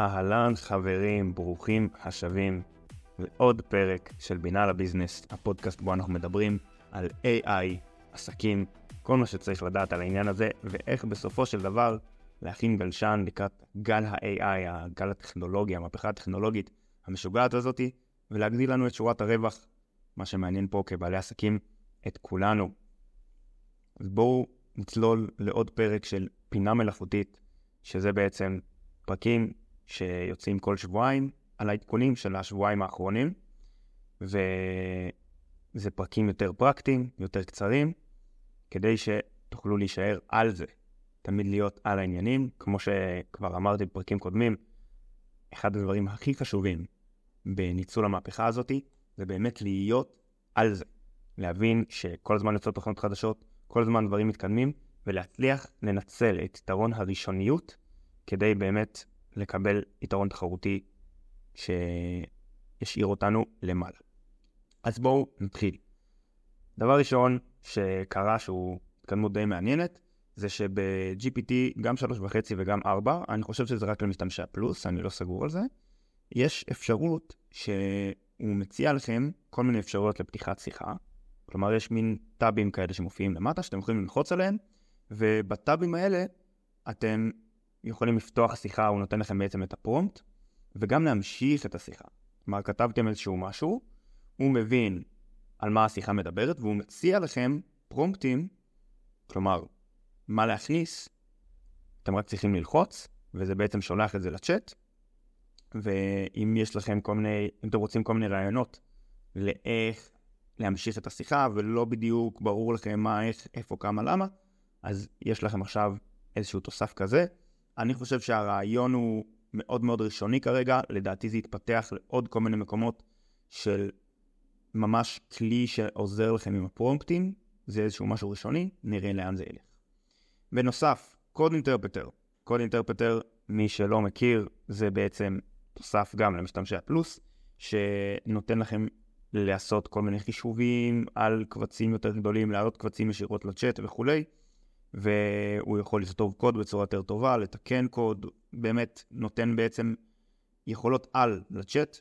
אהלן חברים, ברוכים השבים לעוד פרק של בינה לביזנס, הפודקאסט בו אנחנו מדברים על AI, עסקים, כל מה שצריך לדעת על העניין הזה, ואיך בסופו של דבר להכין גלשן לקראת גל ה-AI, הגל הטכנולוגי, המהפכה הטכנולוגית המשוגעת הזאתי, ולהגדיל לנו את שורת הרווח, מה שמעניין פה כבעלי עסקים, את כולנו. אז בואו נצלול לעוד פרק של פינה מלאכותית, שזה בעצם פרקים שיוצאים כל שבועיים על העדכונים של השבועיים האחרונים, וזה פרקים יותר פרקטיים, יותר קצרים, כדי שתוכלו להישאר על זה, תמיד להיות על העניינים. כמו שכבר אמרתי בפרקים קודמים, אחד הדברים הכי חשובים בניצול המהפכה הזאת, זה באמת להיות על זה. להבין שכל הזמן יוצאות תוכנות חדשות, כל הזמן דברים מתקדמים, ולהצליח לנצל את יתרון הראשוניות כדי באמת לקבל יתרון תחרותי שישאיר אותנו למעלה. אז בואו נתחיל. דבר ראשון שקרה שהוא התקדמות די מעניינת, זה שב-GPT גם 3.5 וגם 4, אני חושב שזה רק למשתמשי הפלוס, אני לא סגור על זה, יש אפשרות שהוא מציע לכם כל מיני אפשרויות לפתיחת שיחה. כלומר, יש מין טאבים כאלה שמופיעים למטה, שאתם יכולים ללחוץ עליהם, ובטאבים האלה אתם יכולים לפתוח שיחה, הוא נותן לכם בעצם את הפרומפט, וגם להמשיך את השיחה. כלומר, כתבתם איזשהו משהו, הוא מבין על מה השיחה מדברת, והוא מציע לכם פרומפטים, כלומר, מה להכניס, אתם רק צריכים ללחוץ, וזה בעצם שולח את זה לצ'אט, ואם יש לכם כל מיני, אם אתם רוצים כל מיני רעיונות לאיך להמשיך את השיחה, ולא בדיוק ברור לכם מה, איך, איפה, כמה, למה, אז יש לכם עכשיו איזשהו תוסף כזה. אני חושב שהרעיון הוא מאוד מאוד ראשוני כרגע, לדעתי זה יתפתח לעוד כל מיני מקומות של ממש כלי שעוזר לכם עם הפרומפטים, זה איזשהו משהו ראשוני, נראה לאן זה ילך. בנוסף, קוד אינטרפטר. קוד אינטרפטר, מי שלא מכיר, זה בעצם תוסף גם למשתמשי הפלוס, שנותן לכם לעשות כל מיני חישובים על קבצים יותר גדולים, להעלות קבצים ישירות לצ'אט וכולי. והוא יכול לכתוב קוד בצורה יותר טובה, לתקן קוד, באמת נותן בעצם יכולות על לצ'אט.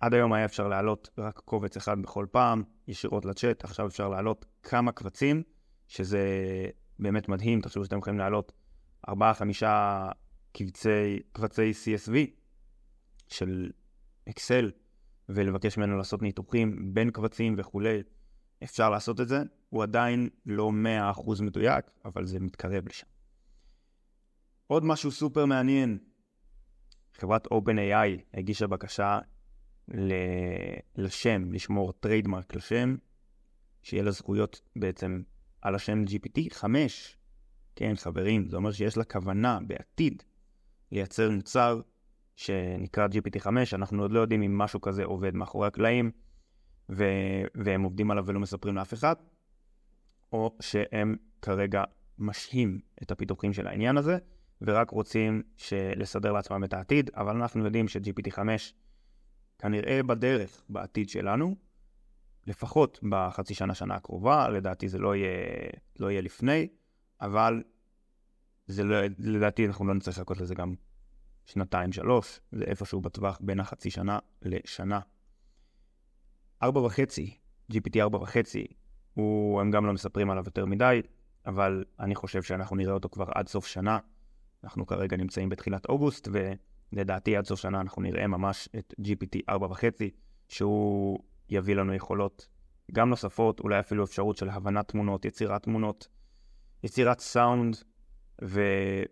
עד היום היה אפשר להעלות רק קובץ אחד בכל פעם, ישירות לצ'אט, עכשיו אפשר להעלות כמה קבצים, שזה באמת מדהים, תחשבו שאתם יכולים להעלות 4-5 קבצי, קבצי CSV של אקסל, ולבקש ממנו לעשות ניתוחים בין קבצים וכולי. אפשר לעשות את זה, הוא עדיין לא 100% מדויק, אבל זה מתקרב לשם. עוד משהו סופר מעניין, חברת OpenAI הגישה בקשה לשם, לשמור trademark לשם, שיהיה לה זכויות בעצם על השם GPT-5. כן, חברים, זה אומר שיש לה כוונה בעתיד לייצר מוצר שנקרא GPT-5, אנחנו עוד לא יודעים אם משהו כזה עובד מאחורי הקלעים. ו- והם עובדים עליו ולא מספרים לאף אחד, או שהם כרגע משהים את הפיתוחים של העניין הזה, ורק רוצים לסדר לעצמם את העתיד, אבל אנחנו יודעים ש-GPT-5 כנראה בדרך בעתיד שלנו, לפחות בחצי שנה, שנה הקרובה, לדעתי זה לא יהיה, לא יהיה לפני, אבל זה לא, לדעתי אנחנו לא נצטרך לחכות לזה גם שנתיים, שלוש, זה איפשהו בטווח בין החצי שנה לשנה. 4.5, GPT 4.5, הוא, הם גם לא מספרים עליו יותר מדי, אבל אני חושב שאנחנו נראה אותו כבר עד סוף שנה. אנחנו כרגע נמצאים בתחילת אוגוסט, ולדעתי עד סוף שנה אנחנו נראה ממש את GPT 4.5, שהוא יביא לנו יכולות גם נוספות, אולי אפילו אפשרות של הבנת תמונות, יצירת תמונות, יצירת סאונד, ו...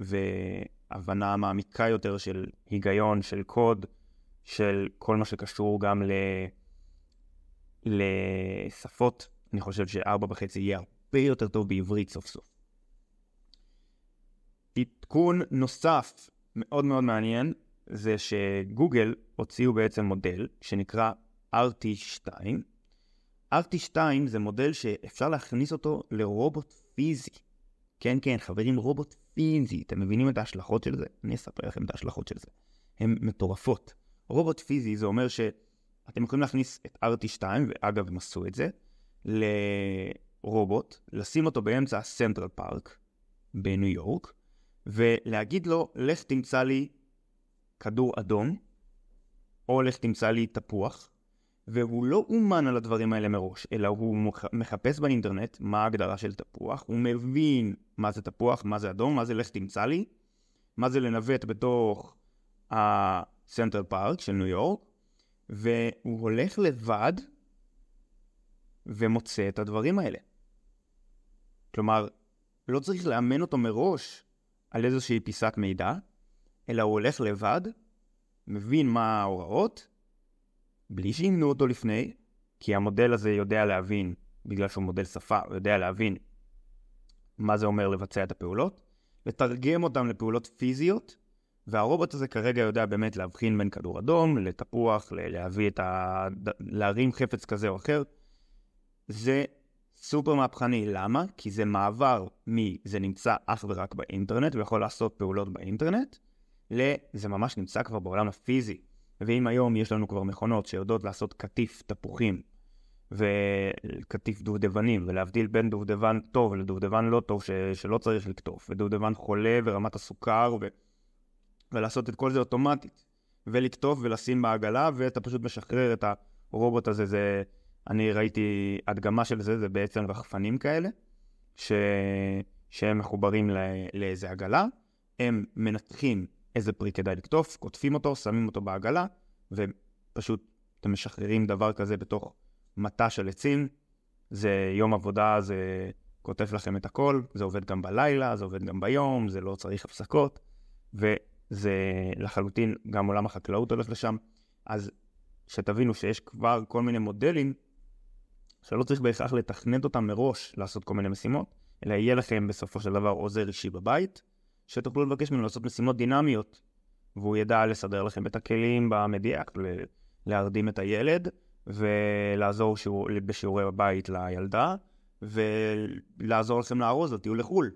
והבנה מעמיקה יותר של היגיון, של קוד, של כל מה שקשור גם ל... לשפות, אני חושב שארבע וחצי יהיה הרבה יותר טוב בעברית סוף סוף. עדכון נוסף מאוד מאוד מעניין זה שגוגל הוציאו בעצם מודל שנקרא RT2. RT2 זה מודל שאפשר להכניס אותו לרובוט פיזי. כן, כן, חברים, רובוט פיזי. אתם מבינים את ההשלכות של זה? אני אספר לכם את ההשלכות של זה. הן מטורפות. רובוט פיזי זה אומר ש... אתם יכולים להכניס את RT2, ואגב הם עשו את זה, לרובוט, לשים אותו באמצע הסנטרל פארק בניו יורק, ולהגיד לו, לך תמצא לי כדור אדום, או לך תמצא לי תפוח, והוא לא אומן על הדברים האלה מראש, אלא הוא מחפש באינטרנט מה ההגדרה של תפוח, הוא מבין מה זה תפוח, מה זה אדום, מה זה לך תמצא לי, מה זה לנווט בתוך הסנטרל פארק של ניו יורק, והוא הולך לבד ומוצא את הדברים האלה. כלומר, לא צריך לאמן אותו מראש על איזושהי פיסת מידע, אלא הוא הולך לבד, מבין מה ההוראות, בלי שימנו אותו לפני, כי המודל הזה יודע להבין, בגלל שהוא מודל שפה, הוא יודע להבין מה זה אומר לבצע את הפעולות, לתרגם אותם לפעולות פיזיות, והרובוט הזה כרגע יודע באמת להבחין בין כדור אדום לתפוח, להביא את ה... להרים חפץ כזה או אחר. זה סופר מהפכני. למה? כי זה מעבר מ... זה נמצא אך ורק באינטרנט ויכול לעשות פעולות באינטרנט, ל... זה ממש נמצא כבר בעולם הפיזי. ואם היום יש לנו כבר מכונות שיודעות לעשות קטיף תפוחים וקטיף דובדבנים, ולהבדיל בין דובדבן טוב לדובדבן לא טוב ש... שלא צריך לקטוף, ודובדבן חולה ורמת הסוכר, ו... ולעשות את כל זה אוטומטית, ולקטוף ולשים בעגלה, ואתה פשוט משחרר את הרובוט הזה, זה... אני ראיתי הדגמה של זה, זה בעצם רחפנים כאלה, ש... שהם מחוברים לא... לאיזה עגלה, הם מנתחים איזה פרי כדאי לקטוף, קוטפים אותו, שמים אותו בעגלה, ופשוט אתם משחררים דבר כזה בתוך מטע של עצים. זה יום עבודה, זה כותב לכם את הכל, זה עובד גם בלילה, זה עובד גם ביום, זה לא צריך הפסקות, וזה לחלוטין, גם עולם החקלאות הולך לשם. אז שתבינו שיש כבר כל מיני מודלים שלא צריך בהכרח לתכנת אותם מראש לעשות כל מיני משימות, אלא יהיה לכם בסופו של דבר עוזר אישי בבית, שתוכלו לבקש ממנו לעשות משימות דינמיות, והוא ידע לסדר לכם את הכלים במדיאק, להרדים את הילד, ולעזור שיעור, בשיעורי הבית לילדה, ולעזור לכם לארוז לטיול לחו"ל,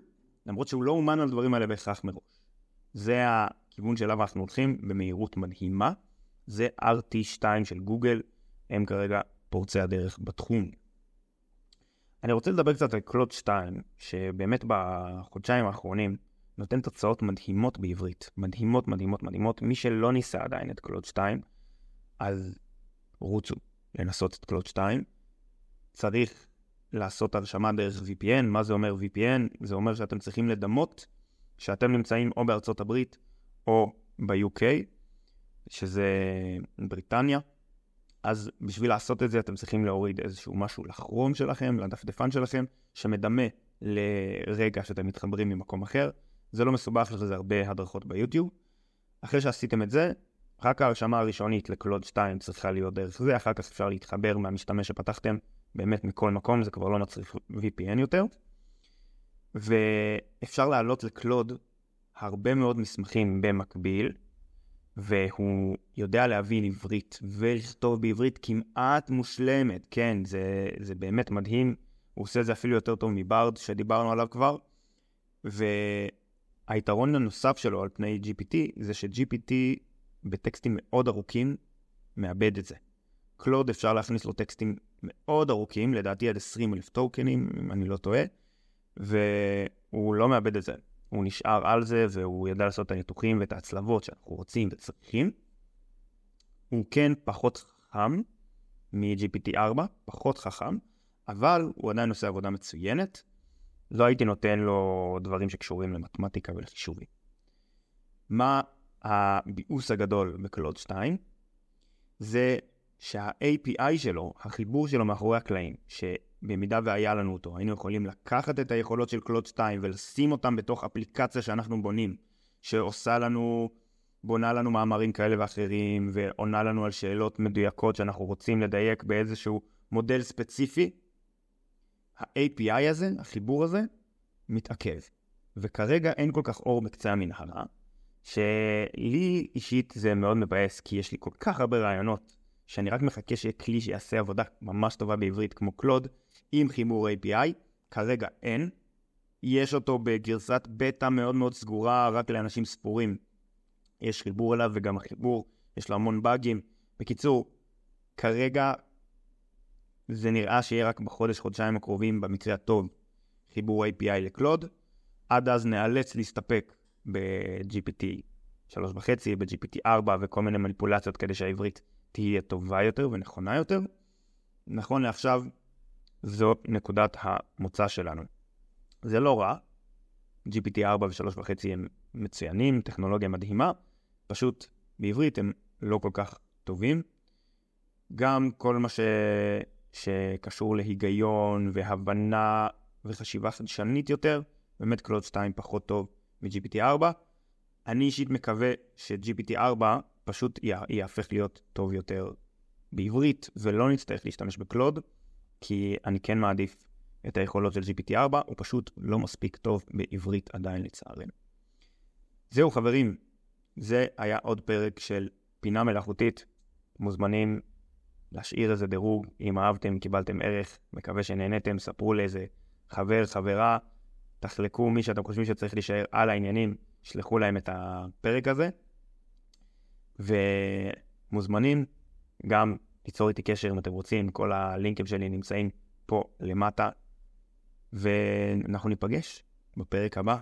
למרות שהוא לא אומן על הדברים האלה בהכרח מראש. זה הכיוון שאליו אנחנו הולכים במהירות מדהימה. זה RT2 של גוגל, הם כרגע פורצי הדרך בתחום. אני רוצה לדבר קצת על קלוד 2, שבאמת בחודשיים האחרונים נותן תוצאות מדהימות בעברית. מדהימות, מדהימות, מדהימות. מי שלא ניסה עדיין את קלוד 2, אז רוצו לנסות את קלוד 2. צריך לעשות הרשמה דרך VPN. מה זה אומר VPN? זה אומר שאתם צריכים לדמות שאתם נמצאים או בארצות הברית או ב-UK, שזה בריטניה. אז בשביל לעשות את זה אתם צריכים להוריד איזשהו משהו לכרום שלכם, לדפדפן שלכם, שמדמה לרגע שאתם מתחברים ממקום אחר. זה לא מסובך, יש לזה הרבה הדרכות ביוטיוב. אחרי שעשיתם את זה, רק ההרשמה הראשונית לקלוד 2 צריכה להיות דרך זה, אחר כך אפשר להתחבר מהמשתמש שפתחתם באמת מכל מקום, זה כבר לא נצריך VPN יותר. ואפשר להעלות לקלוד הרבה מאוד מסמכים במקביל, והוא יודע להבין עברית ולכתוב בעברית כמעט מושלמת. כן, זה, זה באמת מדהים. הוא עושה את זה אפילו יותר טוב מברד שדיברנו עליו כבר. והיתרון הנוסף שלו על פני GPT זה ש-GPT בטקסטים מאוד ארוכים מאבד את זה. קלוד אפשר להכניס לו טקסטים מאוד ארוכים, לדעתי עד 20 אלף טוקנים, אם אני לא טועה, והוא לא מאבד את זה. הוא נשאר על זה והוא ידע לעשות את הניתוחים ואת ההצלבות שאנחנו רוצים וצריכים. הוא כן פחות חכם מ-GPT-4, פחות חכם, אבל הוא עדיין עושה עבודה מצוינת. לא הייתי נותן לו דברים שקשורים למתמטיקה ולחישובים. מה הביאוס הגדול בקלוד 2? זה שה-API שלו, החיבור שלו מאחורי הקלעים. במידה והיה לנו אותו, היינו יכולים לקחת את היכולות של קלוד 2 ולשים אותם בתוך אפליקציה שאנחנו בונים, שעושה לנו, בונה לנו מאמרים כאלה ואחרים, ועונה לנו על שאלות מדויקות שאנחנו רוצים לדייק באיזשהו מודל ספציפי, ה-API הזה, החיבור הזה, מתעכב. וכרגע אין כל כך אור בקצה המנהרה, שלי אישית זה מאוד מבאס, כי יש לי כל כך הרבה רעיונות שאני רק מחכה שיהיה כלי שיעשה עבודה ממש טובה בעברית כמו קלוד, עם חיבור API, כרגע אין. יש אותו בגרסת בטא מאוד מאוד סגורה, רק לאנשים ספורים. יש חיבור אליו וגם החיבור, יש לו המון באגים. בקיצור, כרגע זה נראה שיהיה רק בחודש, חודשיים הקרובים, במקרה הטוב, חיבור API לקלוד. עד אז נאלץ להסתפק ב-GPT 3.5, ב-GPT-4 וכל מיני מניפולציות כדי שהעברית תהיה טובה יותר ונכונה יותר. נכון לעכשיו, זאת נקודת המוצא שלנו. זה לא רע, GPT-4 ו-3.5 הם מצוינים, טכנולוגיה מדהימה, פשוט בעברית הם לא כל כך טובים. גם כל מה ש... שקשור להיגיון והבנה וחשיבה חדשנית יותר, באמת קלוד 2 פחות טוב מ-GPT-4. אני אישית מקווה ש-GPT-4 פשוט יהפך להיות טוב יותר בעברית, ולא נצטרך להשתמש בקלוד, כי אני כן מעדיף את היכולות של GPT-4, הוא פשוט לא מספיק טוב בעברית עדיין לצערנו. זהו חברים, זה היה עוד פרק של פינה מלאכותית. מוזמנים להשאיר איזה דירוג, אם אהבתם, קיבלתם ערך, מקווה שנהניתם, ספרו לאיזה חבר, חברה, תחלקו מי שאתם חושבים שצריך להישאר על העניינים, שלחו להם את הפרק הזה. ומוזמנים גם ליצור איתי קשר אם אתם רוצים, כל הלינקים שלי נמצאים פה למטה, ואנחנו ניפגש בפרק הבא.